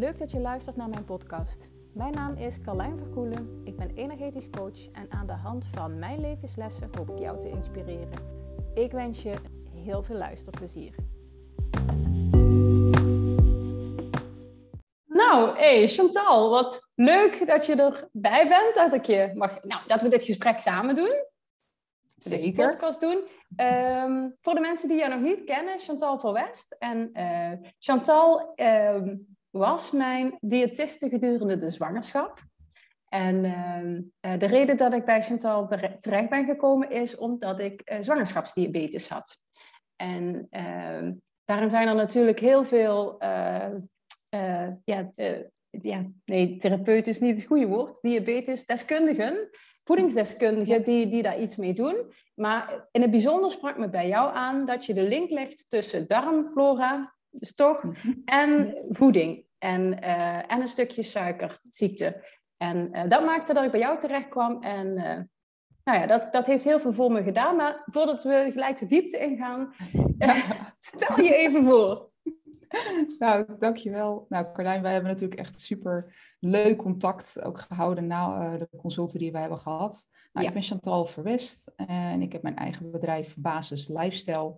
Leuk dat je luistert naar mijn podcast. Mijn naam is Carlijn Verkoelen. Ik ben energetisch coach en aan de hand van mijn levenslessen hoop ik jou te inspireren. Ik wens je heel veel luisterplezier. Nou, hey Chantal, wat leuk dat je erbij bent. Dat, ik je mag, nou, dat we dit gesprek samen doen. Zeker. podcast doen. Ehm, voor de mensen die jou nog niet kennen, Chantal van West. En uh, Chantal ehm, was mijn diëtiste gedurende de zwangerschap. En ehm, eh, de reden dat ik bij Chantal terecht ben gekomen is omdat ik uh, zwangerschapsdiabetes had. En daarin zijn er natuurlijk heel veel, ja, ja, nee, therapeut is niet het goede woord, diabetes-deskundigen voedingsdeskundigen die, die daar iets mee doen. Maar in het bijzonder sprak me bij jou aan dat je de link legt tussen darmflora, dus toch, mhm. en voeding. En, uh, en een stukje suikerziekte. En uh, dat maakte dat ik bij jou terecht kwam. En uh, nou ja, dat, dat heeft heel veel voor me gedaan. Maar voordat we gelijk de diepte ingaan, stel je even voor. Nou, dankjewel. Nou, Carlijn, wij hebben natuurlijk echt super leuk contact ook gehouden na de consulten die wij hebben gehad. Nou, Ik ben Chantal Verwest en ik heb mijn eigen bedrijf Basis Lifestyle.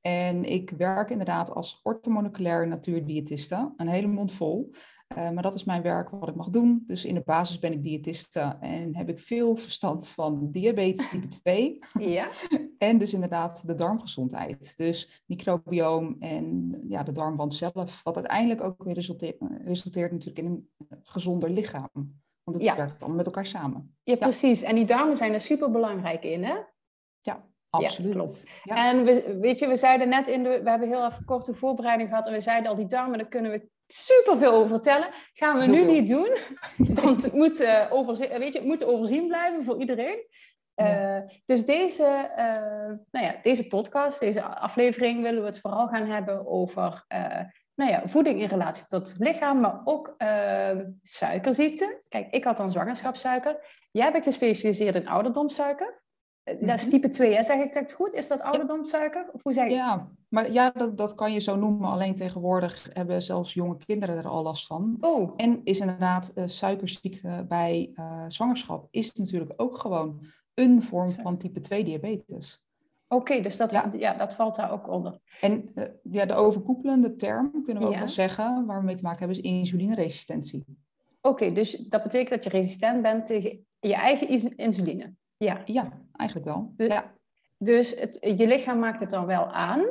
En ik werk inderdaad als orthomoleculair natuurdiëtiste, een hele mond vol. Uh, maar dat is mijn werk wat ik mag doen. Dus in de basis ben ik diëtiste en heb ik veel verstand van diabetes type 2. Ja. en dus inderdaad de darmgezondheid. Dus microbioom en ja, de darmwand zelf. Wat uiteindelijk ook weer resulteert, resulteert natuurlijk in een gezonder lichaam. Want het werkt allemaal met elkaar samen. Ja, precies. En die darmen zijn er super belangrijk in, hè? Absoluut. Ja, klopt. En we, weet je, we zeiden net in de, we hebben heel even korte voorbereiding gehad en we zeiden al die darmen, daar kunnen we super veel over vertellen. Gaan we nu niet doen, want het moet, uh, overzien, weet je, het moet overzien blijven voor iedereen. Uh, dus deze, uh, nou ja, deze podcast, deze aflevering, willen we het vooral gaan hebben over nou ja, voeding in relatie tot lichaam, maar ook suikerziekte. Kijk, ik had dan zwangerschapssuiker. Jij bent gespecialiseerd in ouderdomssuiker. Dat is mhm. type 2, hè? zeg ik dat goed? Is dat ouderdomssuiker? Of hoe zeg? Ja, maar ja, dat, dat kan je zo noemen. Alleen tegenwoordig hebben zelfs jonge kinderen er al last van. Oh. En is inderdaad uh, suikerziekte bij uh, zwangerschap is natuurlijk ook gewoon een vorm van type 2 diabetes. Oké, dus dat, ja. dat valt daar ook onder. En uh, ja, de overkoepelende term, kunnen we ook wel zeggen, waar we mee te maken hebben, is insulineresistentie. Oké, dus dat betekent dat je resistent bent tegen je eigen insuline? Ja. Ja, eigenlijk wel. Dus, ja. dus het, je lichaam maakt het dan wel aan,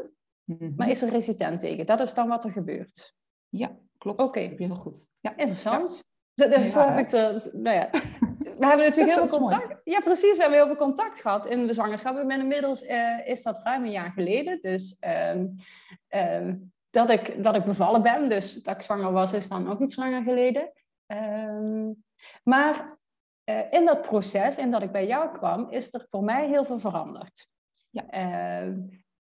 mhm. maar is er resistent tegen. Dat is dan wat er gebeurt. Ja, klopt. Oké. Okay. Heel goed. Ja. Interessant. Ja. Dat is ja. ik de, nou ja. We hebben natuurlijk heel veel contact. Ja, precies. We hebben heel veel contact gehad in de zwangerschap. Inmiddels uh, is dat ruim een jaar geleden. Dus um, um, dat, ik, dat ik bevallen ben. Dus dat ik zwanger was, is dan ook iets langer geleden. Um, maar uh, in dat proces, in dat ik bij jou kwam, is er voor mij heel veel veranderd. Ja. Uh,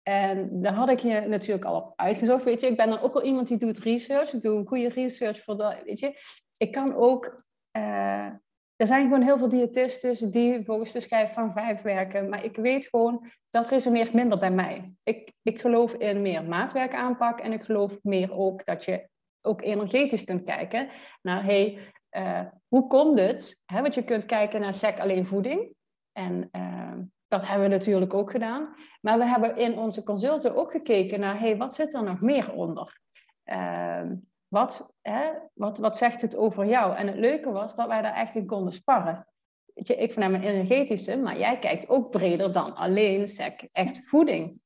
en daar had ik je natuurlijk al op uitgezocht. Weet je, ik ben dan ook wel iemand die doet research. Ik doe een goede research voor dat. Weet je, ik kan ook. Uh, er zijn gewoon heel veel diëtisten die volgens de schijf van vijf werken. Maar ik weet gewoon, dat resoneert minder bij mij. Ik, ik geloof in meer maatwerk aanpak. En ik geloof meer ook dat je ook energetisch kunt kijken naar, hey, uh, hoe komt het? Hè, want je kunt kijken naar SEC alleen voeding. En uh, dat hebben we natuurlijk ook gedaan. Maar we hebben in onze consulten ook gekeken naar, hey, wat zit er nog meer onder? Uh, wat, hè, wat, wat zegt het over jou? En het leuke was dat wij daar echt in konden sparren. Weet je, ik vanuit mijn energetische, maar jij kijkt ook breder dan alleen SEC, echt voeding.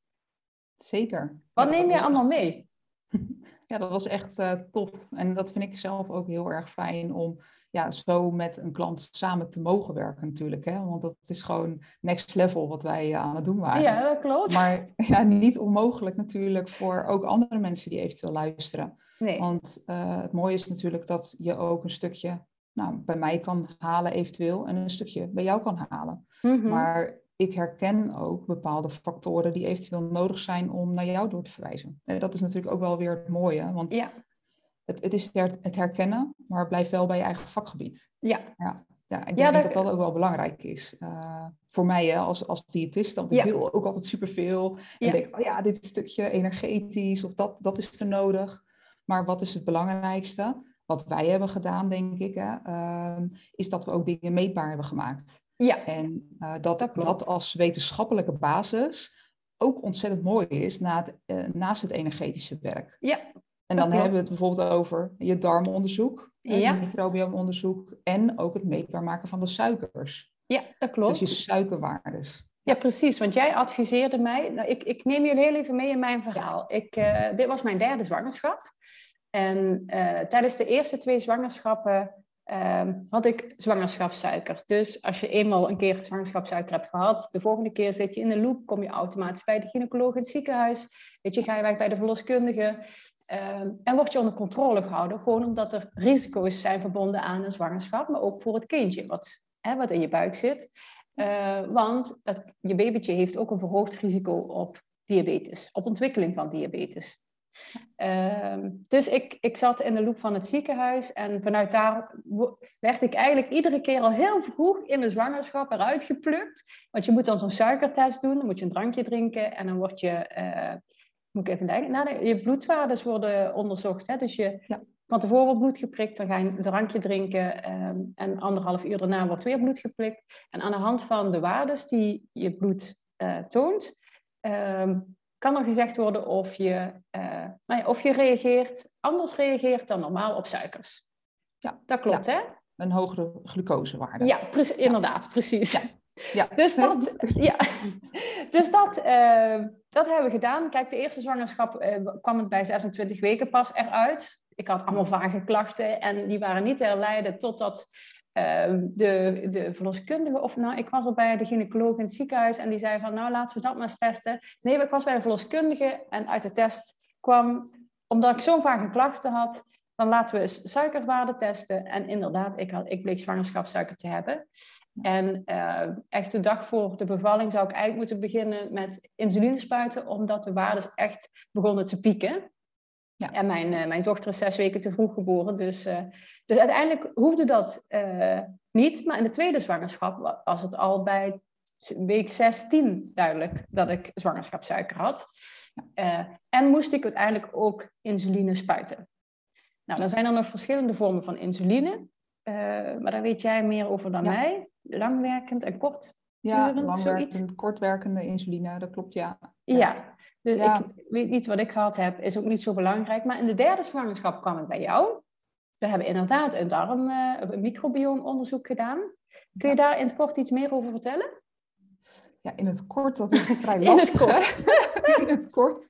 Zeker. Wat neem je allemaal mee? Ja, dat was echt uh, tof. En dat vind ik zelf ook heel erg fijn om ja, zo met een klant samen te mogen werken natuurlijk. Hè? Want dat is gewoon next level wat wij uh, aan het doen waren. Ja, dat klopt. Maar ja, niet onmogelijk natuurlijk voor ook andere mensen die eventueel luisteren. Nee. Want uh, het mooie is natuurlijk dat je ook een stukje nou, bij mij kan halen eventueel en een stukje bij jou kan halen. Mm -hmm. Maar ik herken ook bepaalde factoren die eventueel nodig zijn om naar jou door te verwijzen. En dat is natuurlijk ook wel weer het mooie, want ja. het, het is het herkennen, maar blijf wel bij je eigen vakgebied. Ja. Ja, ja ik denk dat... dat ook wel belangrijk is. Uh, voor mij hè, als, als diëtist, want ik wil ook altijd superveel. En ja. denk, oh ja, dit is een stukje energetisch of dat, dat is er nodig. Maar wat is het belangrijkste? wat wij hebben gedaan, denk ik, hè, ehm, is dat we ook dingen meetbaar hebben gemaakt. Ja. En uh, dat, dat, als wetenschappelijke basis ook ontzettend mooi is na het, uh, naast het energetische werk. Ja. En dan hebben we het bijvoorbeeld over je darmonderzoek, ja. het microbiomonderzoek en ook het meetbaar maken van de suikers. Ja, dat klopt. Dus je suikerwaardes. Ja, precies. Want jij adviseerde mij. Nou, ik, ik neem jullie heel even mee in mijn verhaal. Ik, uh, dit was mijn derde zwangerschap. En uh, tijdens de eerste twee zwangerschappen uh, had ik zwangerschapssuiker. Dus als je eenmaal een keer zwangerschapssuiker hebt gehad, de volgende keer zit je in de loop, kom je automatisch bij de gynaecoloog in het ziekenhuis. Weet je, ga je weg bij de verloskundige. Ehm, en word je onder controle gehouden, gewoon omdat er risico's zijn verbonden aan een zwangerschap, maar ook voor het kindje wat, hè, wat in je buik zit. Uh, want dat, je babytje heeft ook een verhoogd risico op diabetes, op ontwikkeling van diabetes. Uh, dus ik, ik zat in de loop van het ziekenhuis en vanuit daar werd ik eigenlijk iedere keer al heel vroeg in de zwangerschap eruit geplukt. Want je moet dan zo'n suikertest doen, dan moet je een drankje drinken en dan word je, uh, moet ik even denken, nou, je bloedwaardes worden onderzocht. Hè? Dus je ja. van tevoren wordt bloed geprikt, dan ga je een drankje drinken um, en anderhalf uur daarna wordt weer bloed geprikt. En aan de hand van de waardes die je bloed uh, toont, um, kan er gezegd worden of je, uh, nou ja, of je reageert, anders reageert dan normaal op suikers. Ja, dat klopt, ja. hè? Een hogere glucosewaarde. Ja, pre inderdaad, precies. Ja. Ja. Dus dat, ja. dus dat, uh, dat hebben we gedaan. Kijk, de eerste zwangerschap uh, kwam het bij 26 weken pas eruit. Ik had allemaal vage klachten en die waren niet te herleiden totdat de, de verloskundige, of nou, ik was al bij de gynaecoloog in het ziekenhuis en die zei van, nou, laten we dat maar eens testen. Nee, ik was bij de verloskundige en uit de test kwam, omdat ik zo'n vage klachten had, dan laten we eens suikerwaarde testen. En inderdaad, ik, had, ik bleek zwangerschapssuiker te hebben. En uh, echt de dag voor de bevalling zou ik eigenlijk moeten beginnen met insuline spuiten, omdat de waardes echt begonnen te pieken. Ja. En mijn, uh, mijn dochter is zes weken te vroeg geboren, dus, uh, dus uiteindelijk hoefde dat niet. Maar in de tweede zwangerschap was het al bij week 16 duidelijk dat ik zwangerschapssuiker had. en moest ik uiteindelijk ook insuline spuiten. Nou, dan zijn er nog verschillende vormen van insuline. Uh, maar daar weet jij meer over dan ja. mij. Langwerkend en kort. Ja, langwerkend, kortwerkende insuline, dat klopt, ja. Ja, dus ja. ik weet niet wat ik gehad heb, is ook niet zo belangrijk. Maar in de derde zwangerschap kwam het bij jou. We hebben inderdaad een darm, een microbiomonderzoek gedaan. Kun je daar in het kort iets meer over vertellen? Ja, in het kort, dat is vrij lastig. in het kort. in het kort.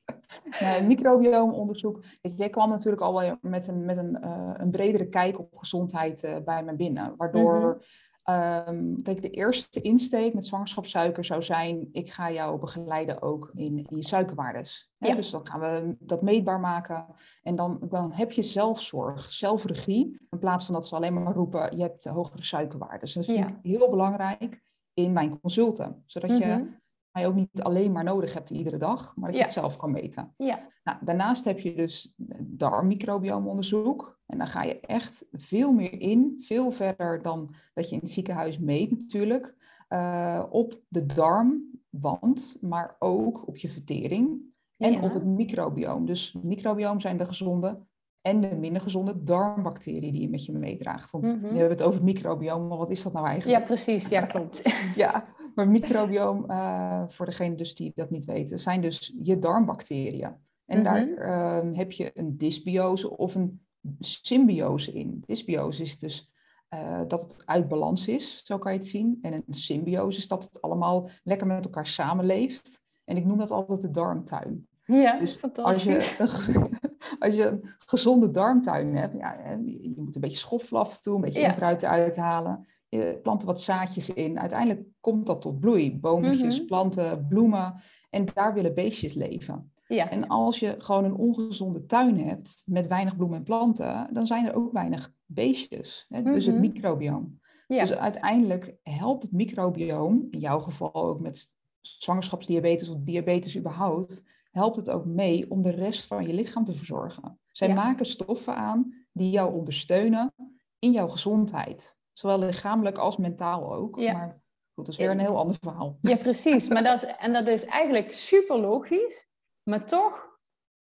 Nee, microbiomonderzoek. Jij kwam natuurlijk al wel met een, met een, uh, een bredere kijk op gezondheid uh, bij me binnen. Waardoor, mm -hmm. Um, kijk, de eerste insteek met zwangerschapssuiker zou zijn: ik ga jou begeleiden ook in, in je suikerwaardes. Ja. Dus dan gaan we dat meetbaar maken. En dan, dan heb je zelfzorg, zelfregie. In plaats van dat ze alleen maar roepen: je hebt hogere suikerwaardes. Dus dat vind ja. ik heel belangrijk in mijn consulten. Zodat je mm -hmm. mij ook niet alleen maar nodig hebt iedere dag, maar dat je ja. het zelf kan meten. Ja. Nou, daarnaast heb je dus darmmicrobiomonderzoek. En dan ga je echt veel meer in, veel verder dan dat je in het ziekenhuis meet natuurlijk, uh, op de darmwand, maar ook op je vertering en ja. op het microbioom. Dus microbioom zijn de gezonde en de minder gezonde darmbacteriën die je met je meedraagt. Want -hmm. we hebben het over het microbioom, maar wat is dat nou eigenlijk? Ja, precies. Ja, klopt. ja, maar microbioom, uh, voor degene dus die dat niet weten, zijn dus je darmbacteriën. En -hmm. daar uh, heb je een dysbiose of een symbiose in. Dysbiose is dus uh, dat het uit balans is, zo kan je het zien. En een symbiose is dat het allemaal lekker met elkaar samenleeft. En ik noem dat altijd de darmtuin. Ja, dus fantastisch. Als je, als je een gezonde darmtuin hebt, ja, je moet een beetje schoffelen af en toe, een beetje ja. onkruid uithalen. Je plant er wat zaadjes in. Uiteindelijk komt dat tot bloei. Boompjes, mm -hmm. planten, bloemen. En daar willen beestjes leven. Ja. En als je gewoon een ongezonde tuin hebt met weinig bloemen en planten, dan zijn er ook weinig beestjes. Hè? Mm -hmm. Dus het microbioom. Ja. Dus uiteindelijk helpt het microbioom, in jouw geval ook met zwangerschapsdiabetes of diabetes überhaupt, helpt het ook mee om de rest van je lichaam te verzorgen. Zij ja. maken stoffen aan die jou ondersteunen in jouw gezondheid. Zowel lichamelijk als mentaal ook. Ja. Maar goed, dat is weer een heel ander verhaal. Ja, precies. Maar dat is, en dat is eigenlijk super logisch. Maar toch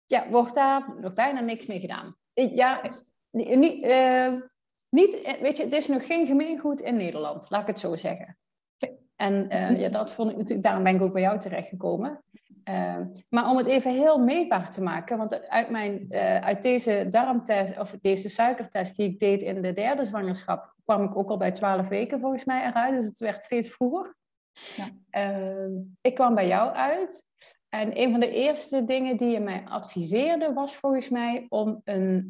ja, wordt daar nog bijna niks mee gedaan. Ja, niet, uh, niet, weet je, het is nog geen gemeengoed in Nederland, laat ik het zo zeggen. En uh, ja, dat vond ik daarom ben ik ook bij jou terechtgekomen. Uh, maar om het even heel meetbaar te maken, want uit, mijn, uh, uit deze darmtest, of deze suikertest die ik deed in de derde zwangerschap, kwam ik ook al bij 12 weken volgens mij eruit. Dus het werd steeds vroeger. Ja. Ik kwam bij jou uit. En een van de eerste dingen die je mij adviseerde was volgens mij om een,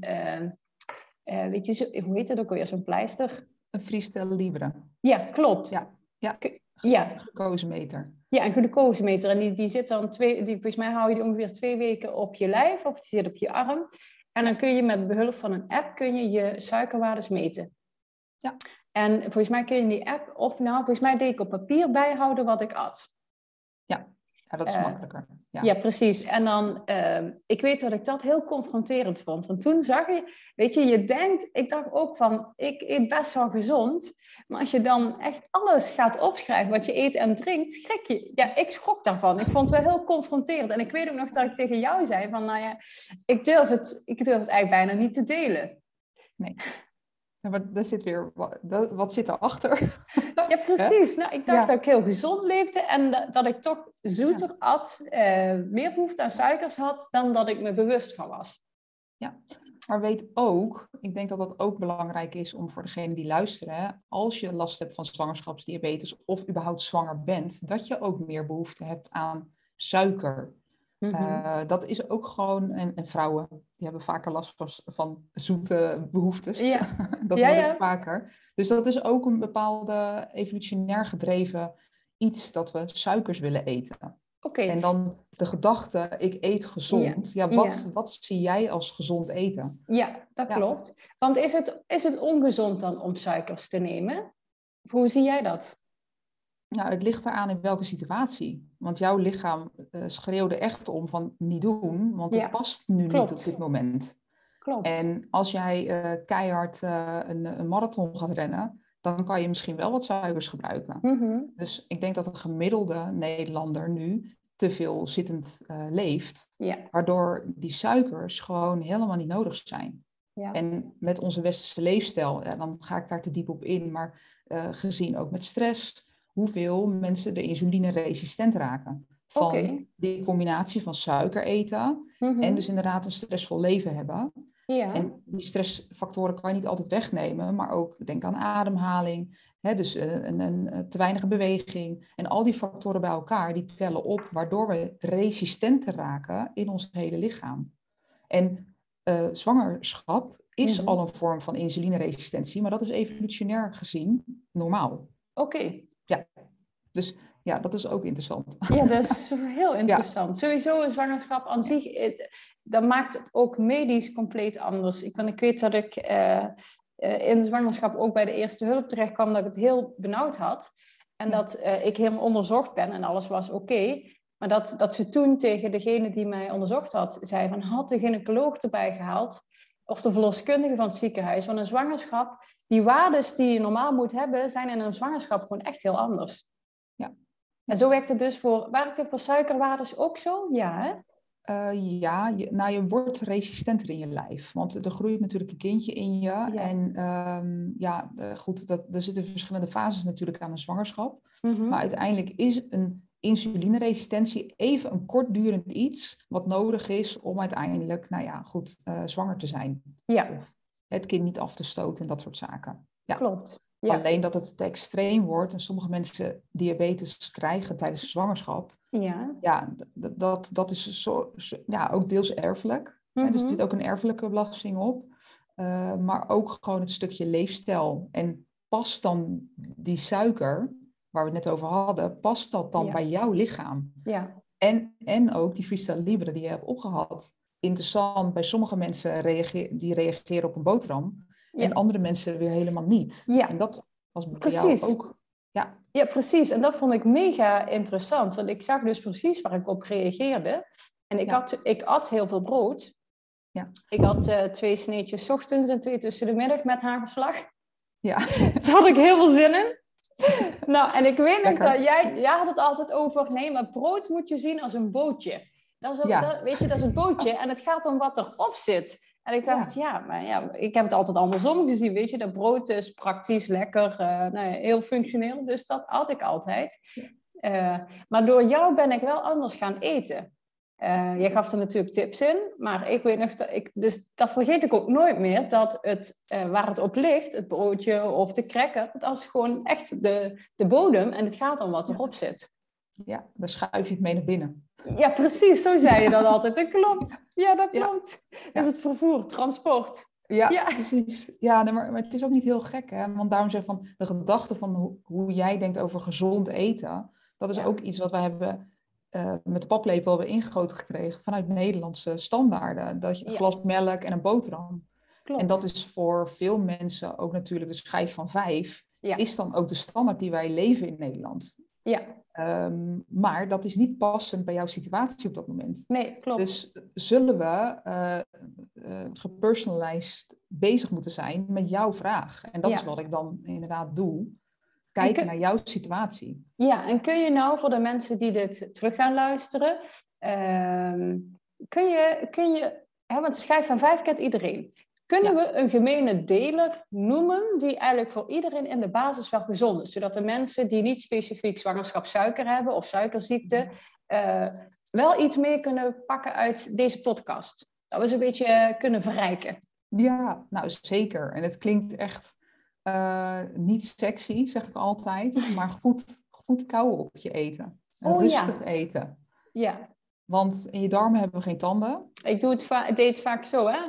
weet je, hoe heet het ook alweer, zo'n pleister? Een freestyle libre. Ja, klopt. Ja. Ja, ja. glucosemeter. Ja, een glucosemeter. En die, die zit dan twee, die, volgens mij hou je die ongeveer twee weken op je lijf of die zit op je arm. En dan kun je met behulp van een app kun je, je suikerwaardes meten. Ja. En volgens mij kun je in die app, of nou, volgens mij deed ik op papier bijhouden wat ik at. Ja, dat is uh, makkelijker. Ja. ja. precies. En dan, uh, ik weet dat ik dat heel confronterend vond. Want toen zag je, weet je, je denkt, ik dacht ook van, ik eet best wel gezond. Maar als je dan echt alles gaat opschrijven wat je eet en drinkt, schrik je. Ja, ik schrok daarvan. Ik vond het wel heel confronterend. En ik weet ook nog dat ik tegen jou zei van, nou ja, ik durf het, ik durf het eigenlijk bijna niet te delen. Nee. Maar daar zit weer, wat, wat zit erachter? Ja, precies. Nou, ik dacht dat ik heel gezond leefde en dat ik toch zoeter at, uh, meer behoefte aan suikers had dan dat ik me bewust van was. Ja, maar weet ook, ik denk dat dat ook belangrijk is om voor degene die luisteren, als je last hebt van zwangerschapsdiabetes of überhaupt zwanger bent, dat je ook meer behoefte hebt aan suiker. Mm dat is ook gewoon, en, en, vrouwen die hebben vaker last van, van zoete behoeftes. Ja. dat ja, wordt vaker. Dus dat is ook een bepaalde evolutionair gedreven iets dat we suikers willen eten. Okay. En dan de gedachte, ik eet gezond. Ja, wat, wat zie jij als gezond eten? Ja, dat klopt. Want is het, is het ongezond dan om suikers te nemen? Hoe zie jij dat? Nou, het ligt eraan in welke situatie. Want jouw lichaam uh, schreeuwde echt om van niet doen, want het past nu niet op dit moment. Klopt. En als jij uh, keihard uh, een, een, marathon gaat rennen, dan kan je misschien wel wat suikers gebruiken. Mm-hmm. Dus ik denk dat een gemiddelde Nederlander nu te veel zittend leeft, ja. waardoor die suikers gewoon helemaal niet nodig zijn. Ja. En met onze westerse leefstijl, ja, dan ga ik daar te diep op in, maar gezien ook met stress, hoeveel mensen de insulineresistent raken. Van okay. die combinatie van suiker eten mm-hmm. en dus inderdaad een stressvol leven hebben. Ja. En die stressfactoren kan je niet altijd wegnemen, maar ook denk aan ademhaling, hè, dus een, een, een, te weinig beweging. En al die factoren bij elkaar, die tellen op, waardoor we resistenter raken in ons hele lichaam. En uh, zwangerschap is Mm-hmm. al een vorm van insulineresistentie, maar dat is evolutionair gezien normaal. Oké. Dus ja, dat is ook interessant. Ja, dat is heel interessant. Sowieso een zwangerschap aan zich, het, dat maakt het ook medisch compleet anders. Ik, ben, ik weet dat ik uh, uh, in de zwangerschap ook bij de eerste hulp terecht kwam dat ik het heel benauwd had. En Ja. dat uh, ik helemaal onderzocht ben en alles was oké. Maar dat, dat ze toen tegen degene die mij onderzocht had, zei van had de gynaecoloog erbij gehaald of de verloskundige van het ziekenhuis. Want een zwangerschap, die waardes die je normaal moet hebben, zijn in een zwangerschap gewoon echt heel anders. En zo werkt het dus voor, werkt het voor suikerwaardes ook zo? Ja, hè? Uh, ja, je, nou je wordt resistenter in je lijf. Want er groeit natuurlijk een kindje in je. Ja. En um, ja, uh, goed, dat, er zitten verschillende fases natuurlijk aan een zwangerschap. Mhm. Maar uiteindelijk is een insulineresistentie even een kortdurend iets wat nodig is om uiteindelijk, nou ja, goed, uh, zwanger te zijn. Ja. Of het kind niet af te stoten en dat soort zaken. Ja. Klopt. Ja. Alleen dat het te extreem wordt en sommige mensen diabetes krijgen tijdens de zwangerschap. Ja. Ja, dat, dat, is zo, zo, ja, ook deels erfelijk. Mhm. Dus er zit ook een erfelijke belasting op. Uh, maar ook gewoon het stukje leefstijl. En past dan die suiker, waar we het net over hadden, past dat dan Ja. bij jouw lichaam? Ja. En, en ook die freestyle libre die je hebt opgehad. Interessant, bij sommige mensen reageer, die reageren op een boterham. Ja. En andere mensen weer helemaal niet. Ja. En dat was bij Precies. jou ook. Ja, Ja, precies. En dat vond ik mega interessant, want ik zag dus precies waar ik op reageerde. En ik, Ja. had, ik at heel veel brood. Ja. Ik had eh, twee sneetjes ochtends en twee tussen de middag met hagelslag. ja. Daar had ik heel veel zin in. nou, en ik weet nog dat jij, jij had het altijd over, nee, maar brood moet je zien als een bootje. Dat is, een- Ja. dat, weet je, dat is een bootje en het gaat om wat erop zit. En ik dacht, ja. maar ja, ik heb het altijd andersom gezien, weet je. Dat brood is praktisch, lekker, uh, nou ja, heel functioneel. Dus dat had ik altijd. Uh, maar door jou ben ik wel anders gaan eten. Uh, jij gaf er natuurlijk tips in, maar ik weet nog dat ik, dus dat vergeet ik ook nooit meer, dat het uh, waar het op ligt, het broodje of de cracker, dat is gewoon echt de, de bodem en het gaat om wat erop zit. Ja, dan schuif je het mee naar binnen. Ja, precies, zo zei je dat altijd. Dat klopt. Ja, dat klopt. Ja. Dus het vervoer, transport. Ja, ja. precies. Ja, maar, maar, het is ook niet heel gek, hè? Want daarom zeg van de gedachte van hoe, hoe jij denkt over gezond eten, dat is ook iets wat wij hebben uh, met de paplepel hebben ingegoten gekregen vanuit Nederlandse standaarden. Dat je een glas melk en een boterham. Klopt. En dat is voor veel mensen ook natuurlijk de schijf van vijf. Ja. Is dan ook de standaard die wij leven in Nederland. Ja. Um, maar dat is niet passend bij jouw situatie op dat moment. Nee, klopt. Dus zullen we uh, uh, gepersonalized bezig moeten zijn met jouw vraag? En dat ja. is wat ik dan inderdaad doe kijken naar jouw situatie. Ja, en kun je nou voor de mensen die dit terug gaan luisteren, uh, kun je, kun je hè, want de schijf van vijf kent iedereen. Kunnen we een gemene deler noemen die eigenlijk voor iedereen in de basis wel gezond is? Zodat de mensen die niet specifiek zwangerschapssuiker hebben of suikerziekte, uh, wel iets mee kunnen pakken uit deze podcast. Dat we ze een beetje kunnen verrijken. Ja, nou zeker. En het klinkt echt uh, niet sexy, zeg ik altijd, maar goed, goed kauwen op je eten. Oh, rustig ja. eten. Ja. Want in je darmen hebben we geen tanden. Ik doe het va deed het vaak zo, hè?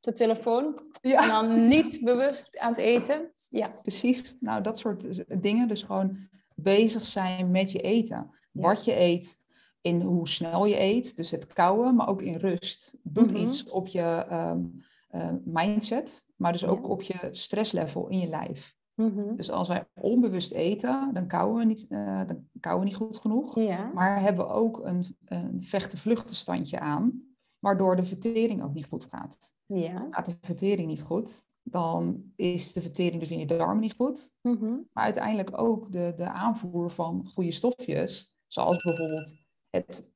De telefoon. Ja. En dan niet bewust aan het eten. Ja. Precies. Nou, dat soort dingen. Dus gewoon bezig zijn met je eten. Ja. Wat je eet, in hoe snel je eet. Dus het kauwen, maar ook in rust. Doet mm -hmm. iets op je um, uh, mindset maar dus ook op je stresslevel in je lijf. Mm-hmm. Dus als wij onbewust eten, dan kauwen we niet, uh, dan kauwen we niet goed genoeg. Ja. Maar hebben we ook een, een vechten-vluchtenstandje aan, waardoor de vertering ook niet goed gaat. Ja. Gaat de vertering niet goed, dan is de vertering dus in je darmen niet goed. Mm-hmm. Maar uiteindelijk ook de, de aanvoer van goede stofjes, zoals bijvoorbeeld het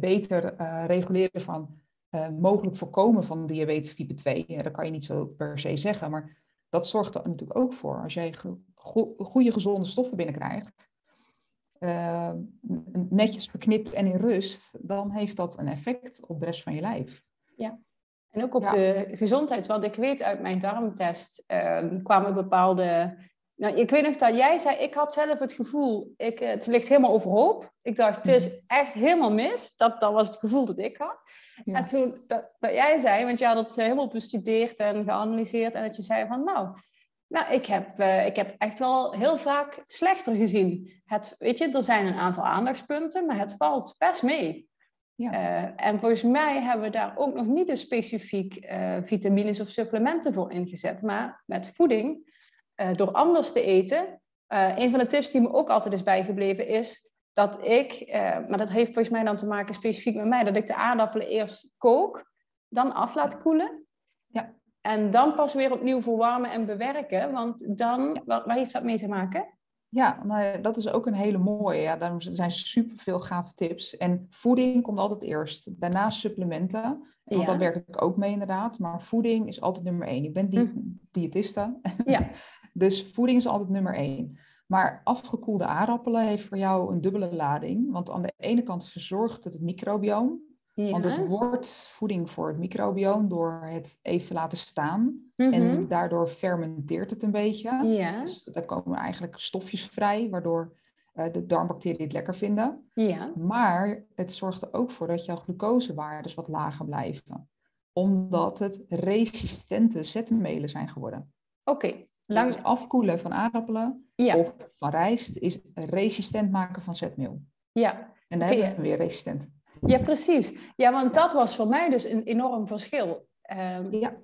beter uh, reguleren van uh, mogelijk voorkomen van diabetes type 2. Ja, dat kan je niet zo per se zeggen, maar dat zorgt er natuurlijk ook voor. Als jij go goede gezonde stoffen binnenkrijgt, uh, netjes verknipt en in rust, dan heeft dat een effect op de rest van je lijf. Ja. En ook op ja. de gezondheid, want ik weet uit mijn darmtest uh, kwamen bepaalde nou, ik weet nog dat jij zei, ik had zelf het gevoel, ik, het ligt helemaal overhoop. Ik dacht, het is echt helemaal mis. Dat, dat was het gevoel dat ik had. Ja. En toen dat, dat, jij zei, want je had het helemaal bestudeerd en geanalyseerd, en dat je zei van, nou, nou ik, heb, uh, ik heb echt wel heel vaak slechter gezien. Het, weet je, er zijn een aantal aandachtspunten, maar het valt best mee. Ja. Uh, en volgens mij hebben we daar ook nog niet een specifiek uh, vitamines of supplementen voor ingezet, maar met voeding, door anders te eten. een van de tips die me ook altijd is bijgebleven is, dat ik, maar dat heeft volgens mij dan te maken specifiek met mij, dat ik de aardappelen eerst kook, dan af laat koelen. Ja. En dan pas weer opnieuw verwarmen en bewerken. Want dan, ja. waar, heeft dat mee te maken? Ja, nou, dat is ook een hele mooie. Ja, daar zijn super veel gave tips. En voeding komt altijd eerst. Daarna supplementen. Want ja. daar werk ik ook mee inderdaad. Maar voeding is altijd nummer één. Ik ben die, mm. diëtiste. Ja. dus voeding is altijd nummer één. Maar afgekoelde aardappelen heeft voor jou een dubbele lading. Want aan de ene kant verzorgt het het microbioom. Ja. Want het wordt voeding voor het microbioom door het even te laten staan. Mm -hmm. En daardoor fermenteert het een beetje. Ja. Dus daar komen eigenlijk stofjes vrij, waardoor uh, de darmbacteriën het lekker vinden. Ja. Maar het zorgt er ook voor dat jouw glucosewaardes wat lager blijven. Omdat het resistente zetmelen zijn geworden. Oké. Okay. Lang... Dus afkoelen van aardappelen ja. of van rijst is resistent maken van zetmeel. Ja. En dan okay. hebben we weer resistent. Ja, precies. Ja, want dat was voor mij dus een enorm verschil. Um, ja.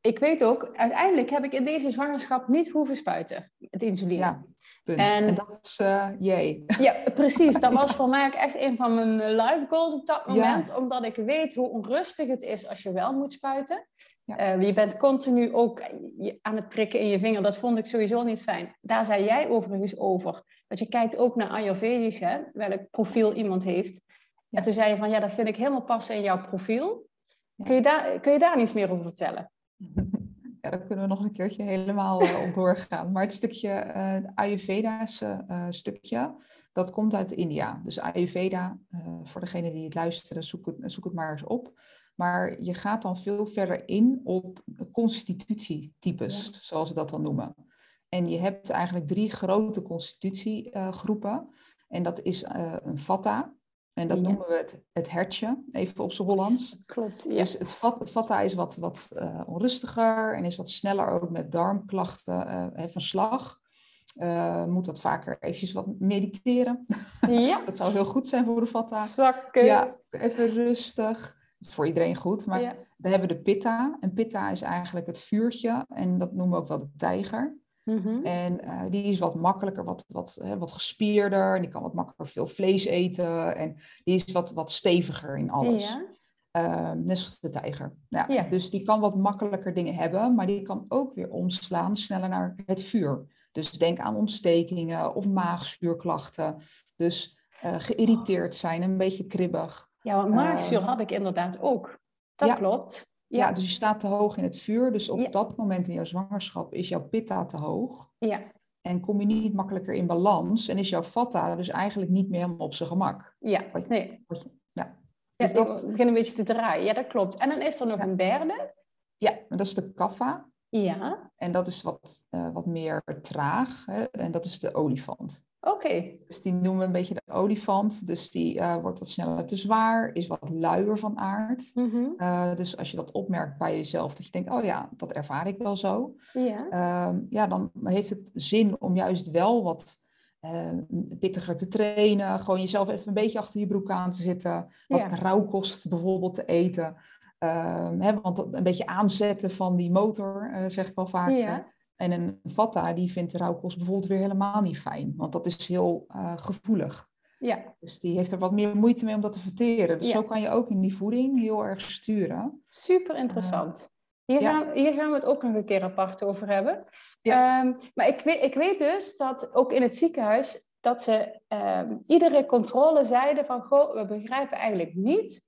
Ik weet ook, uiteindelijk heb ik in deze zwangerschap niet hoeven spuiten, het insuline. Ja, punt. En, en dat is uh, jee. Ja, precies. Dat was voor mij echt een van mijn life goals op dat moment. Ja. Omdat ik weet hoe onrustig het is als je wel moet spuiten. Ja. Uh, je bent continu ook aan het prikken in je vinger. Dat vond ik sowieso niet fijn. Daar zei jij overigens over. Dat je kijkt ook naar Ayurvedisch, hè, welk profiel iemand heeft. Ja. En toen zei je van, ja, dat vind ik helemaal passen in jouw profiel. Kun, je daar, kun je daar iets meer over vertellen? Ja, daar kunnen we nog een keertje helemaal uh, op doorgaan. Maar het stukje uh, Ayurveda's uh, stukje, dat komt uit India. Dus Ayurveda, voor degenen die het luisteren, zoek het, zoek het maar eens op. Maar je gaat dan veel verder in op constitutietypes, zoals ze dat dan noemen. En je hebt eigenlijk drie grote constitutiegroepen. en dat is een vata, en dat noemen we het, het hertje, even op zijn Hollands. Klopt, ja. Dus het vata is wat, wat uh, onrustiger en is wat sneller ook met darmklachten uh, van slag. Uh, moet dat vaker eventjes wat mediteren. Ja. dat zou heel goed zijn voor de vata. Zakken. Ja, even rustig. Voor iedereen goed. Maar we hebben de pitta. En pitta is eigenlijk het vuurtje. En dat noemen we ook wel de tijger. Mhm. En uh, die is wat makkelijker, wat, wat, hè, wat gespierder. En die kan wat makkelijker veel vlees eten. En die is wat, wat steviger in alles. Ja. Uh, net zoals de tijger. Ja, ja. Dus die kan wat makkelijker dingen hebben. Maar die kan ook weer omslaan sneller naar het vuur. Dus denk aan ontstekingen of maagzuurklachten. Dus uh, geïrriteerd zijn, een beetje kribbig. Ja, want maagzuur had ik inderdaad ook. Dat klopt. Ja. dus je staat te hoog in het vuur. Dus op dat moment in jouw zwangerschap is jouw pitta te hoog. Ja. En kom je niet makkelijker in balans. En is jouw vata dus eigenlijk niet meer helemaal op zijn gemak. Ja, nee. ja. Dus dat... begin een beetje te draaien. Ja, dat klopt. En dan is er nog een derde. Ja, dat is de kapha. Ja. En dat is wat, uh, wat meer traag. Hè? En dat is de olifant. Oké. Dus die noemen we een beetje de olifant. Dus die uh, wordt wat sneller te zwaar, is wat luier van aard. Mm -hmm. uh, dus als je dat opmerkt bij jezelf, dat je denkt, oh ja, dat ervaar ik wel zo. Ja, uh, ja dan heeft het zin om juist wel wat uh, pittiger te trainen. Gewoon jezelf even een beetje achter je broek aan te zitten. Wat ja. rauwkost bijvoorbeeld te eten. Ehm, hè, want een beetje aanzetten van die motor, zeg ik wel vaker. Ja. En een vata, die vindt de rauwkost bijvoorbeeld weer helemaal niet fijn. Want dat is heel uh, gevoelig. Ja. Dus die heeft er wat meer moeite mee om dat te verteren. Dus ja. zo kan je ook in die voeding heel erg sturen. Super interessant. Uh, hier, ja. gaan, hier gaan we het ook nog een keer apart over hebben. Ja. Um, maar ik weet, ik weet dus dat ook in het ziekenhuis... dat ze um, iedere controle zeiden van... goh, we begrijpen eigenlijk niet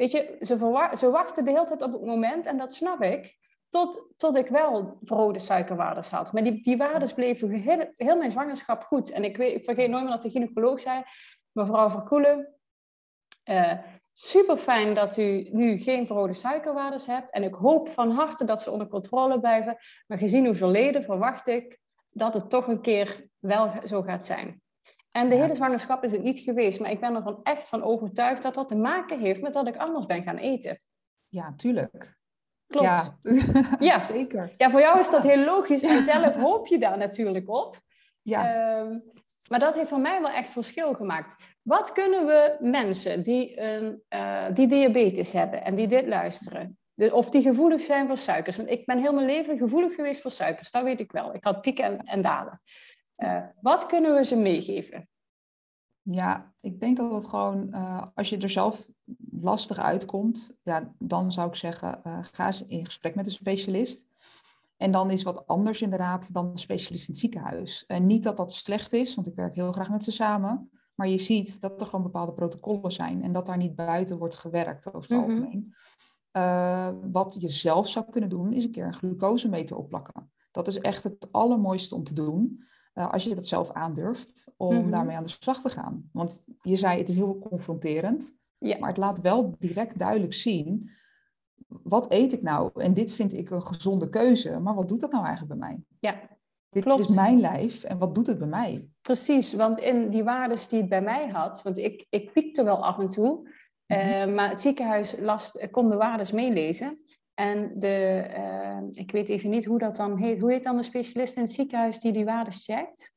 Weet je, ze, ze wachten de hele tijd op het moment, en dat snap ik, tot, tot ik wel verhoogde suikerwaardes had. Maar die, die waardes bleven heel, heel mijn zwangerschap goed. En ik, weet, ik vergeet nooit meer dat de gynaecoloog zei, mevrouw Verkoelen, uh, super fijn dat u nu geen verhoogde suikerwaardes hebt. En ik hoop van harte dat ze onder controle blijven. Maar gezien uw verleden verwacht ik dat het toch een keer wel zo gaat zijn. En de hele zwangerschap is het niet geweest, maar ik ben ervan echt van overtuigd dat dat te maken heeft met dat ik anders ben gaan eten. Ja, tuurlijk. Klopt. Ja, ja. zeker. Ja, voor jou is dat heel logisch en zelf hoop je daar natuurlijk op. Ja. Um, maar dat heeft voor mij wel echt verschil gemaakt. Wat kunnen we mensen die, een, uh, die diabetes hebben en die dit luisteren, de, of die gevoelig zijn voor suikers? Want ik ben heel mijn leven gevoelig geweest voor suikers, dat weet ik wel. Ik had pieken en, en dalen. Uh, wat kunnen we ze meegeven? Ja, ik denk dat het gewoon, uh, als je er zelf lastig uitkomt, ja, dan zou ik zeggen, uh, ga eens in gesprek met een specialist. En dan is wat anders inderdaad dan de specialist in het ziekenhuis. En niet dat dat slecht is, want ik werk heel graag met ze samen. Maar je ziet dat er gewoon bepaalde protocollen zijn en dat daar niet buiten wordt gewerkt over het mm -hmm. algemeen. Uh, wat je zelf zou kunnen doen, is een keer een glucosemeter opplakken. Dat is echt het allermooiste om te doen. Uh, als je dat zelf aandurft, om mm -hmm. daarmee aan de slag te gaan. Want je zei, het is heel confronterend. Ja. Maar het laat wel direct duidelijk zien, wat eet ik nou? En dit vind ik een gezonde keuze. Maar wat doet dat nou eigenlijk bij mij? Ja, dit klopt. is mijn lijf en wat doet het bij mij? Precies, want in die waardes die het bij mij had, want ik, ik piekte wel af en toe, mm -hmm. uh, maar het ziekenhuis las, kon de waardes meelezen. En de, uh, ik weet even niet hoe dat dan heet. Hoe heet dan de specialist in het ziekenhuis die die waardes checkt?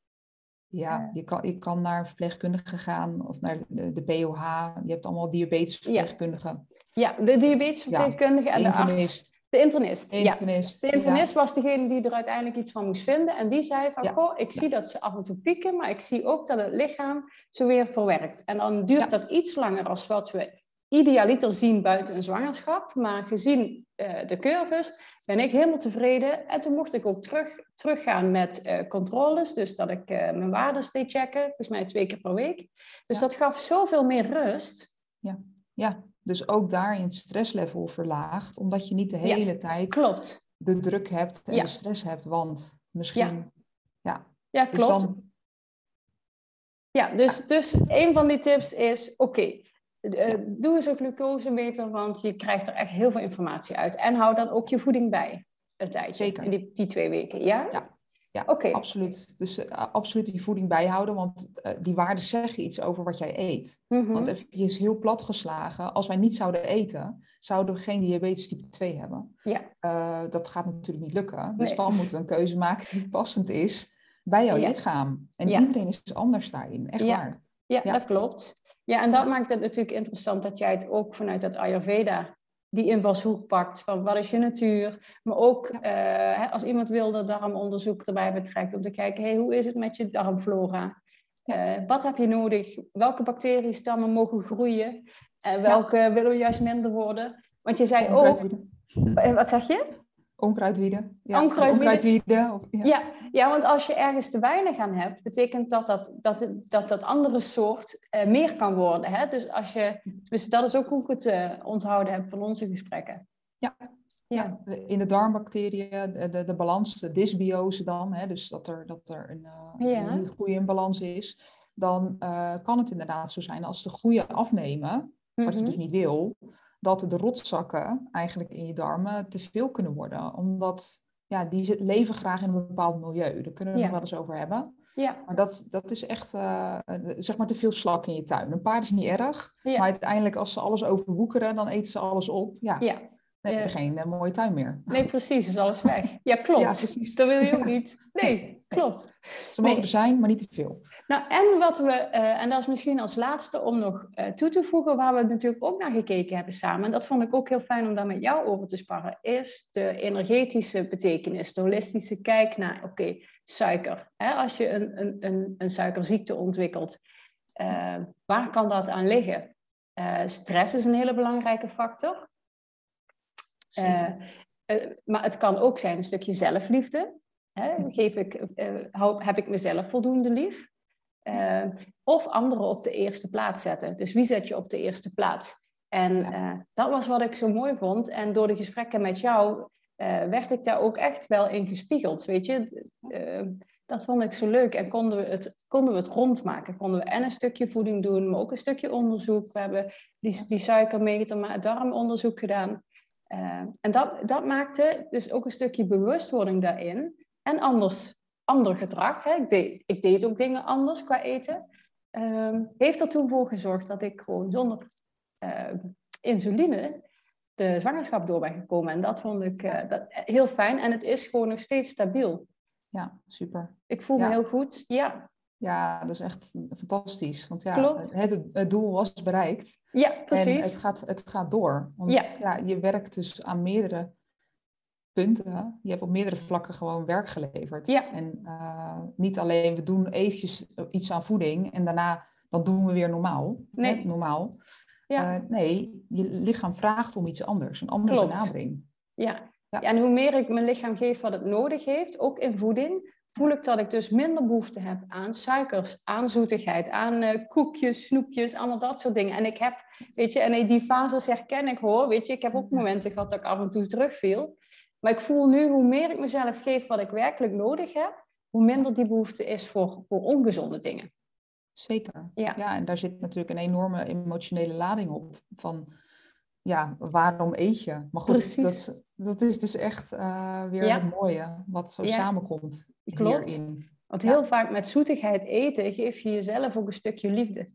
Ja, je, kan, je kan naar een verpleegkundige gaan of naar de, de BOH. Je hebt allemaal diabetesverpleegkundigen. Ja, ja de diabetesverpleegkundige en de, arts. De internist. internist. Ja. De internist ja. was degene die er uiteindelijk iets van moest vinden. En die zei van, goh, ik zie dat ze af en toe pieken, maar ik zie ook dat het lichaam ze weer verwerkt. En dan duurt dat iets langer als wat we idealiter zien buiten een zwangerschap. Maar gezien uh, de curves ben ik helemaal tevreden. En toen mocht ik ook terug, teruggaan met uh, controles. Dus dat ik uh, mijn waardes deed checken. Volgens mij twee keer per week. Dus ja. dat gaf zoveel meer rust. Ja. ja, dus ook daarin het stresslevel verlaagt, omdat je niet de hele tijd klopt. de druk hebt en de stress hebt, want misschien, ja. Ja, dus klopt. Dan... Ja, dus, dus een van die tips is, oké, eh, doe eens een glucosemeter, want je krijgt er echt heel veel informatie uit. En hou dan ook je voeding bij, een tijdje, Zeker. in die, die twee weken, ja? Ja, ja absoluut. Dus uh, absoluut die voeding bijhouden, want uh, die waarden zeggen iets over wat jij eet. Mm -hmm. Want even heel plat geslagen, als wij niet zouden eten, zouden we geen diabetes type 2 hebben. Ja. Dat gaat natuurlijk niet lukken. Dus dan moeten we een keuze maken die passend is bij jouw lichaam. En iedereen is anders daarin, echt waar. Ja, dat klopt. Ja, en dat maakt het natuurlijk interessant dat jij het ook vanuit het Ayurveda die invalshoek pakt van wat is je natuur. Maar ook uh, als iemand wilde darmonderzoek erbij betrekt om te kijken, hey, hoe is het met je darmflora? Uh, wat heb je nodig? Welke bacteriestammen mogen groeien? En welke ja. willen juist minder worden? Want je zei ook... Wat zeg je? Onkruidwieden. Ja, onkruidwieden. ja. ja. Ja, want als je ergens te weinig aan hebt, betekent dat dat dat, dat, dat andere soort uh, meer kan worden. Hè? Dus als je, dus dat is ook hoe ik het uh, onthouden heb van onze gesprekken. Ja. Ja. in de darmbacteriën, de, de, de balans, de dysbiose dan, hè, dus dat er, dat er een, uh, ja. een goede balans is, dan kan het inderdaad zo zijn als de goede afnemen, wat je mhm. dus niet wil, dat de rotzakken eigenlijk in je darmen te veel kunnen worden. Omdat ja, die leven graag in een bepaald milieu. Daar kunnen we het nog wel eens over hebben. Ja. Maar dat, dat is echt, uh, zeg maar, te veel slak in je tuin. Een paard is niet erg, maar uiteindelijk als ze alles overwoekeren, dan eten ze alles op. Ja, ja. dan heb je geen uh, mooie tuin meer. Nee, precies, is alles weg. Ja, klopt. Ja, precies. Dat wil je ook niet. Nee, klopt. Ze mogen er zijn, maar niet te veel. Nou, en wat we, uh, en dat is misschien als laatste om nog uh, toe te voegen, waar we natuurlijk ook naar gekeken hebben samen, en dat vond ik ook heel fijn om daar met jou over te sparren, is de energetische betekenis, de holistische kijk naar, oké, suiker. Hè? Als je een, een, een, een suikerziekte ontwikkelt, uh, waar kan dat aan liggen? stress is een hele belangrijke factor. maar het kan ook zijn een stukje zelfliefde. Geef ik, heb ik mezelf voldoende lief? Uh, of anderen op de eerste plaats zetten. Dus wie zet je op de eerste plaats? En uh, dat was wat ik zo mooi vond. En door de gesprekken met jou werd ik daar ook echt wel in gespiegeld. Weet je, dat vond ik zo leuk. En konden we, het, konden we het rondmaken. Konden we en een stukje voeding doen, maar ook een stukje onderzoek. We hebben die, die suikermeter, maar darmonderzoek gedaan. en dat, dat maakte dus ook een stukje bewustwording daarin. En anders ander gedrag. Hè. Ik, deed, ik deed ook dingen anders qua eten. Um, heeft er toen voor gezorgd dat ik gewoon zonder uh, insuline de zwangerschap door ben gekomen. En dat vond ik uh, dat, heel fijn. En het is gewoon nog steeds stabiel. Ja, super. Ik voel me heel goed. Ja. Ja, dat is echt fantastisch. Want ja, het, het, doel was bereikt. Ja, precies. En het gaat, het gaat door. Want ja. ja, je werkt dus aan meerdere punten. Je hebt op meerdere vlakken gewoon werk geleverd. Ja. En uh, niet alleen we doen eventjes iets aan voeding en daarna dan doen we weer normaal. Nee. Normaal. Ja. Uh, nee, je lichaam vraagt om iets anders, een andere Klopt. benadering. Ja. ja. en hoe meer ik mijn lichaam geef wat het nodig heeft, ook in voeding, voel ik dat ik dus minder behoefte heb aan suikers, aan zoetigheid, aan uh, koekjes, snoepjes, allemaal dat soort dingen. En ik heb, weet je, en die fases herken ik hoor, weet je, ik heb ook momenten gehad dat ik af en toe terugviel. Maar ik voel nu, hoe meer ik mezelf geef wat ik werkelijk nodig heb, hoe minder die behoefte is voor, voor ongezonde dingen. Zeker. Ja. ja, en daar zit natuurlijk een enorme emotionele lading op. Van ja, waarom eet je? Maar goed, dat, dat is dus echt uh, weer het mooie wat zo samenkomt Klopt. hierin. Want heel vaak met zoetigheid eten geef je jezelf ook een stukje liefde.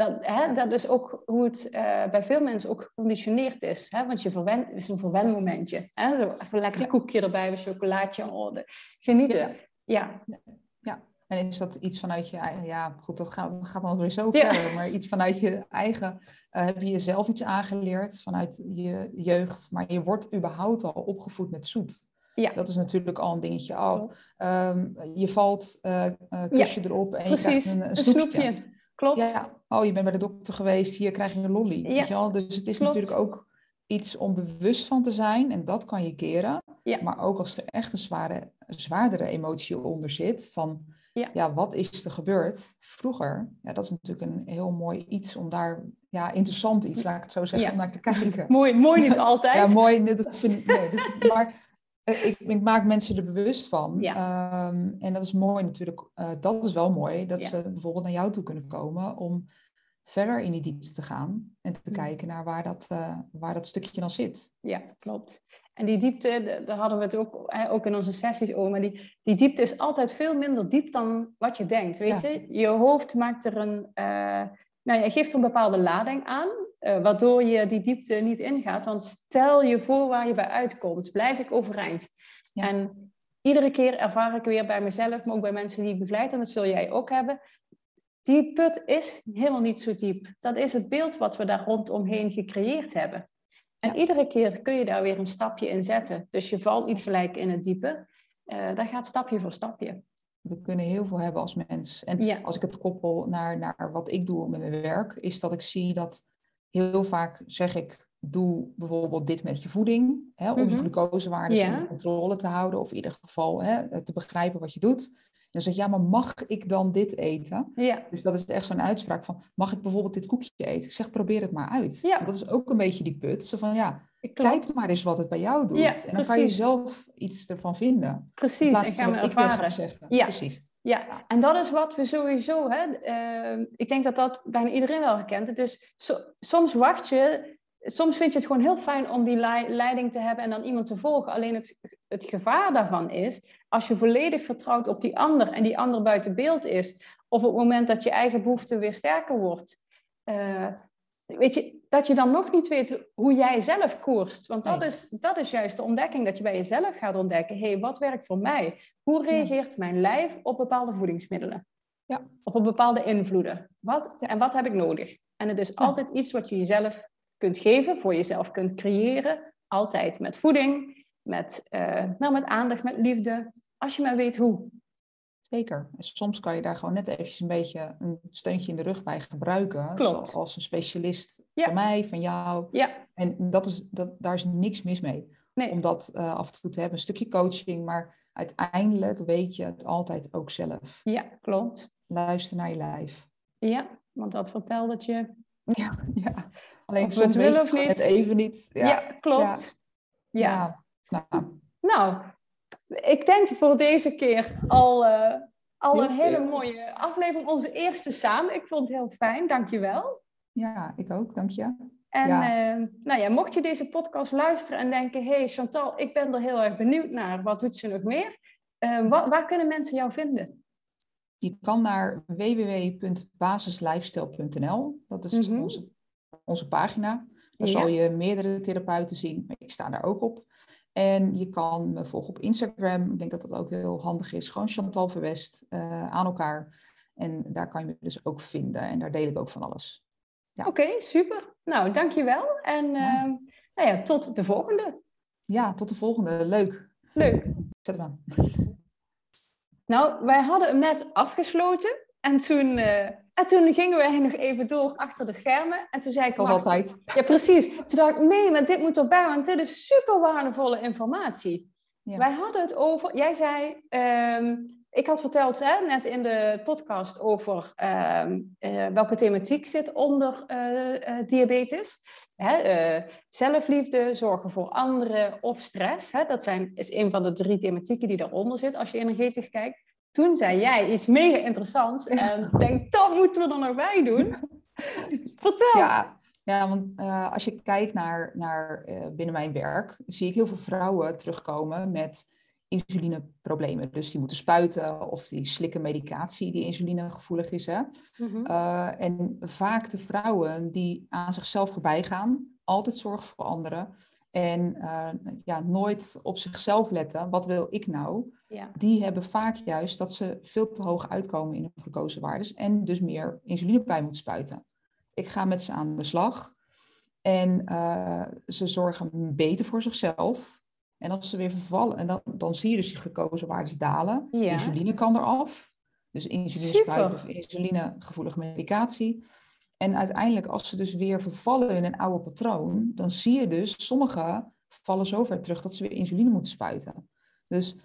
Dat, hè, dat is ook hoe het uh, bij veel mensen ook geconditioneerd is. Hè? Want je verwen, is een verwenmomentje. Hè? Even een lekker koekje erbij, een chocolaatje. Oh, de, genieten. Ja. ja. En is dat iets vanuit je eigen... Ja, goed, dat gaat, gaat wel weer zo ver. Maar iets vanuit je eigen... Uh, heb je jezelf iets aangeleerd vanuit je jeugd. Maar je wordt überhaupt al opgevoed met zoet. Ja. Dat is natuurlijk al een dingetje. Oh, um, je valt, uh, kus je erop en Precies. je krijgt een, een snoepje. Klopt. Ja, oh, je bent bij de dokter geweest, hier krijg je een lolly. Ja. Weet je wel? Dus het is natuurlijk ook iets om bewust van te zijn en dat kan je keren. Ja. Maar ook als er echt een zware, zwaardere emotie onder zit, van ja. ja, wat is er gebeurd vroeger? Ja, dat is natuurlijk een heel mooi iets om daar, ja, interessant iets, laat ik het zo zeggen, om naar te kijken. mooi, mooi niet altijd. ja, mooi, dat vind, nee, dat eh, ik, ik, maak mensen er bewust van. Ja. Ehm, en dat is mooi natuurlijk, uh, dat is wel mooi, dat ze bijvoorbeeld naar jou toe kunnen komen om verder in die diepte te gaan en te kijken naar waar dat, uh, waar dat stukje dan zit. Ja, klopt. En die diepte, daar hadden we het ook, ook in onze sessies over, maar die, die diepte is altijd veel minder diep dan wat je denkt. Weet je, je hoofd maakt er een, uh, nou, je geeft er een bepaalde lading aan, uh, waardoor je die diepte niet ingaat. Want stel je voor waar je bij uitkomt, blijf ik overeind. En iedere keer ervaar ik weer bij mezelf, maar ook bij mensen die ik begeleid, en dat zul jij ook hebben, die put is helemaal niet zo diep. Dat is het beeld wat we daar rondomheen gecreëerd hebben. En iedere keer kun je daar weer een stapje in zetten. Dus je valt niet gelijk in het diepe. Uh, dat gaat stapje voor stapje. We kunnen heel veel hebben als mens. En als ik het koppel naar, naar wat ik doe met mijn werk, is dat ik zie dat heel vaak zeg ik, doe bijvoorbeeld dit met je voeding, hè, om mm -hmm. je glucosewaardes ja. onder controle te houden, of in ieder geval hè, te begrijpen wat je doet. Dan zeg je, ja, maar mag ik dan dit eten? Ja. Dus dat is echt zo'n uitspraak van, mag ik bijvoorbeeld dit koekje eten? Ik zeg, probeer het maar uit. Ja. dat is ook een beetje die put. Zo van, ja, kijk maar eens wat het bij jou doet. Ja, en dan kan je zelf iets ervan vinden. Precies, ik ga me ervaren. Zeggen. Ja. Precies. Ja. en dat is wat we sowieso, hè, uh, ik denk dat dat bijna iedereen wel herkent. Het is, soms wacht je soms vind je het gewoon heel fijn om die leiding te hebben en dan iemand te volgen. Alleen het, het gevaar daarvan is, als je volledig vertrouwt op die ander en die ander buiten beeld is, of op het moment dat je eigen behoefte weer sterker wordt, uh, weet je, dat je dan nog niet weet hoe jij zelf koerst. Want dat, is, dat is juist de ontdekking, dat je bij jezelf gaat ontdekken, hé, hey, wat werkt voor mij? Hoe reageert mijn lijf op bepaalde voedingsmiddelen? Ja. Of op bepaalde invloeden? Wat, en wat heb ik nodig? En het is altijd iets wat je jezelf kunt geven, voor jezelf kunt creëren. Altijd met voeding, met, uh, nou, met aandacht, met liefde. Als je maar weet hoe. Zeker. soms kan je daar gewoon net eventjes een beetje een steuntje in de rug bij gebruiken. Klopt. Zoals een specialist van mij, van jou. Ja. En dat is, dat, daar is niks mis mee. Nee. Om dat uh, af en toe te hebben. Een stukje coaching, maar uiteindelijk weet je het altijd ook zelf. Ja, klopt. Luister naar je lijf. Ja, want dat vertelt het je. Ja, ja. Alleen of soms het of niet. het even niet. Ja, ja klopt. Ja. ja. Nou. nou. Ik denk voor deze keer al, uh, al een hele mooie aflevering. Onze eerste samen. Ik vond het heel fijn. Dankjewel. Ja, ik ook. Dank je. En uh, nou ja, mocht je deze podcast luisteren en denken... hey Chantal, ik ben er heel erg benieuwd naar. Wat doet ze nog meer? Uh, waar kunnen mensen jou vinden? Je kan naar www.basislifestyle.nl. Dat is mm -hmm. onze onze pagina. Daar zal je meerdere therapeuten zien. Ik sta daar ook op. En je kan me volgen op Instagram. Ik denk dat dat ook heel handig is. Gewoon Chantal Verwest uh, aan elkaar. En daar kan je me dus ook vinden. En daar deel ik ook van alles. Ja. Oké, super. Nou, dankjewel. En ja. Uh, nou ja, tot de volgende. Ja, tot de volgende. Leuk. Leuk. Zet hem aan. Nou, wij hadden hem net afgesloten. En toen, uh, en toen gingen we nog even door achter de schermen. En toen zei ik... Zoals altijd. Ja, precies. Toen dacht ik, nee, maar dit moet erbij, want dit is super waardevolle informatie. Ja. Wij hadden het over... Jij zei... Um, ik had verteld hè, net in de podcast over um, uh, welke thematiek zit onder uh, diabetes. Hè, zelfliefde, zorgen voor anderen of stress. Hè, dat zijn, is een van de drie thematieken die daaronder zit als je energetisch kijkt. Toen zei jij iets mega interessants en ik denk, dat moeten we er nog bij doen. Vertel. Ja, ja want uh, als je kijkt naar, naar uh, binnen mijn werk, zie ik heel veel vrouwen terugkomen met insulineproblemen. Dus die moeten spuiten of die slikken medicatie die insulinegevoelig is. Hè? Mm -hmm. uh, en vaak de vrouwen die aan zichzelf voorbij gaan, altijd zorgen voor anderen en ja, nooit op zichzelf letten. Wat wil ik nou? ja. die hebben vaak juist dat ze veel te hoog uitkomen in hun glucosewaardes en dus meer insuline bij moeten spuiten. Ik ga met ze aan de slag en uh, ze zorgen beter voor zichzelf. En als ze weer vervallen, en dan, dan zie je dus die glucosewaardes dalen. Ja. Insuline kan eraf. Dus insuline spuiten of insulinegevoelige medicatie. En uiteindelijk, als ze dus weer vervallen in een oude patroon, dan zie je dus, sommigen vallen zo ver terug dat ze weer insuline moeten spuiten. Dus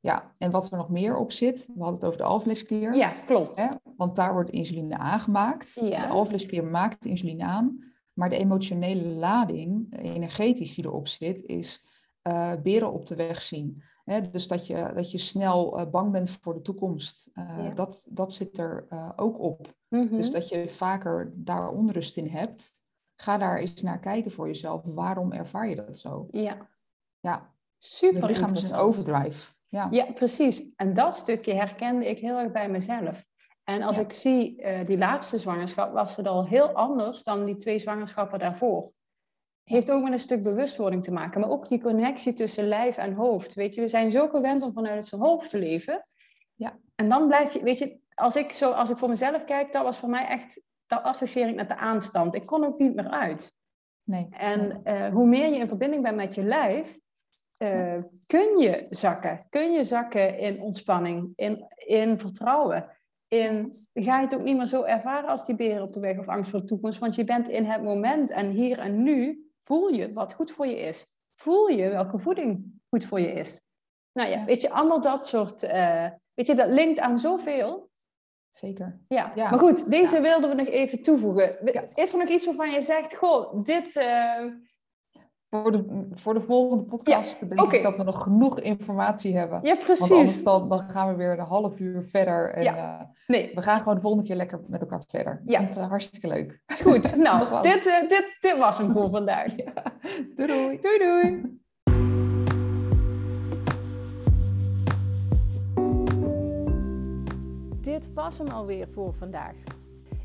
Ja, en wat er nog meer op zit, we hadden het over de alvleesklier. Ja, klopt. Hè? Want daar wordt insuline aangemaakt. Ja. De alvleesklier maakt insuline aan. Maar de emotionele lading, energetisch die erop zit, is uh, beren op de weg zien. Hè? Dus dat je, dat je snel uh, bang bent voor de toekomst. Uh, dat, dat zit er ook op. Mm -hmm. Dus dat je vaker daar onrust in hebt. Ga daar eens naar kijken voor jezelf. Waarom ervaar je dat zo? Ja. Ja. Super Het lichaam is een overdrive. Ja. ja, precies. En dat stukje herkende ik heel erg bij mezelf. En als ik zie, die laatste zwangerschap was het al heel anders dan die twee zwangerschappen daarvoor. Heeft ook met een stuk bewustwording te maken, maar ook die connectie tussen lijf en hoofd. Weet je, we zijn zo gewend om vanuit zijn hoofd te leven. Ja. En dan blijf je, weet je, als ik, zo, als ik voor mezelf kijk, dat was voor mij echt, dat associeer ik met de aanstand. Ik kon ook niet meer uit. Nee. En uh, hoe meer je in verbinding bent met je lijf, uh, kun je zakken. Kun je zakken in ontspanning, in, in vertrouwen. In, ga je het ook niet meer zo ervaren als die beren op de weg of angst voor de toekomst. Want je bent in het moment en hier en nu voel je wat goed voor je is. Voel je welke voeding goed voor je is. Nou ja, weet je, allemaal dat soort... Uh, weet je, dat linkt aan zoveel. Zeker. Ja, ja. maar goed, deze ja. wilden we nog even toevoegen. Is er nog iets waarvan je zegt, goh, dit... Uh, voor de, voor de volgende podcast ja, denk okay. ik dat we nog genoeg informatie hebben. Ja, precies. Want anders dan, dan gaan we weer een half uur verder. En, ja. uh, nee. We gaan gewoon de volgende keer lekker met elkaar verder. Ja. Het, uh, hartstikke leuk. Goed, nou, dit, uh, dit, dit was hem voor vandaag. Ja. Doei doei. Doei doei. Dit was hem alweer voor vandaag.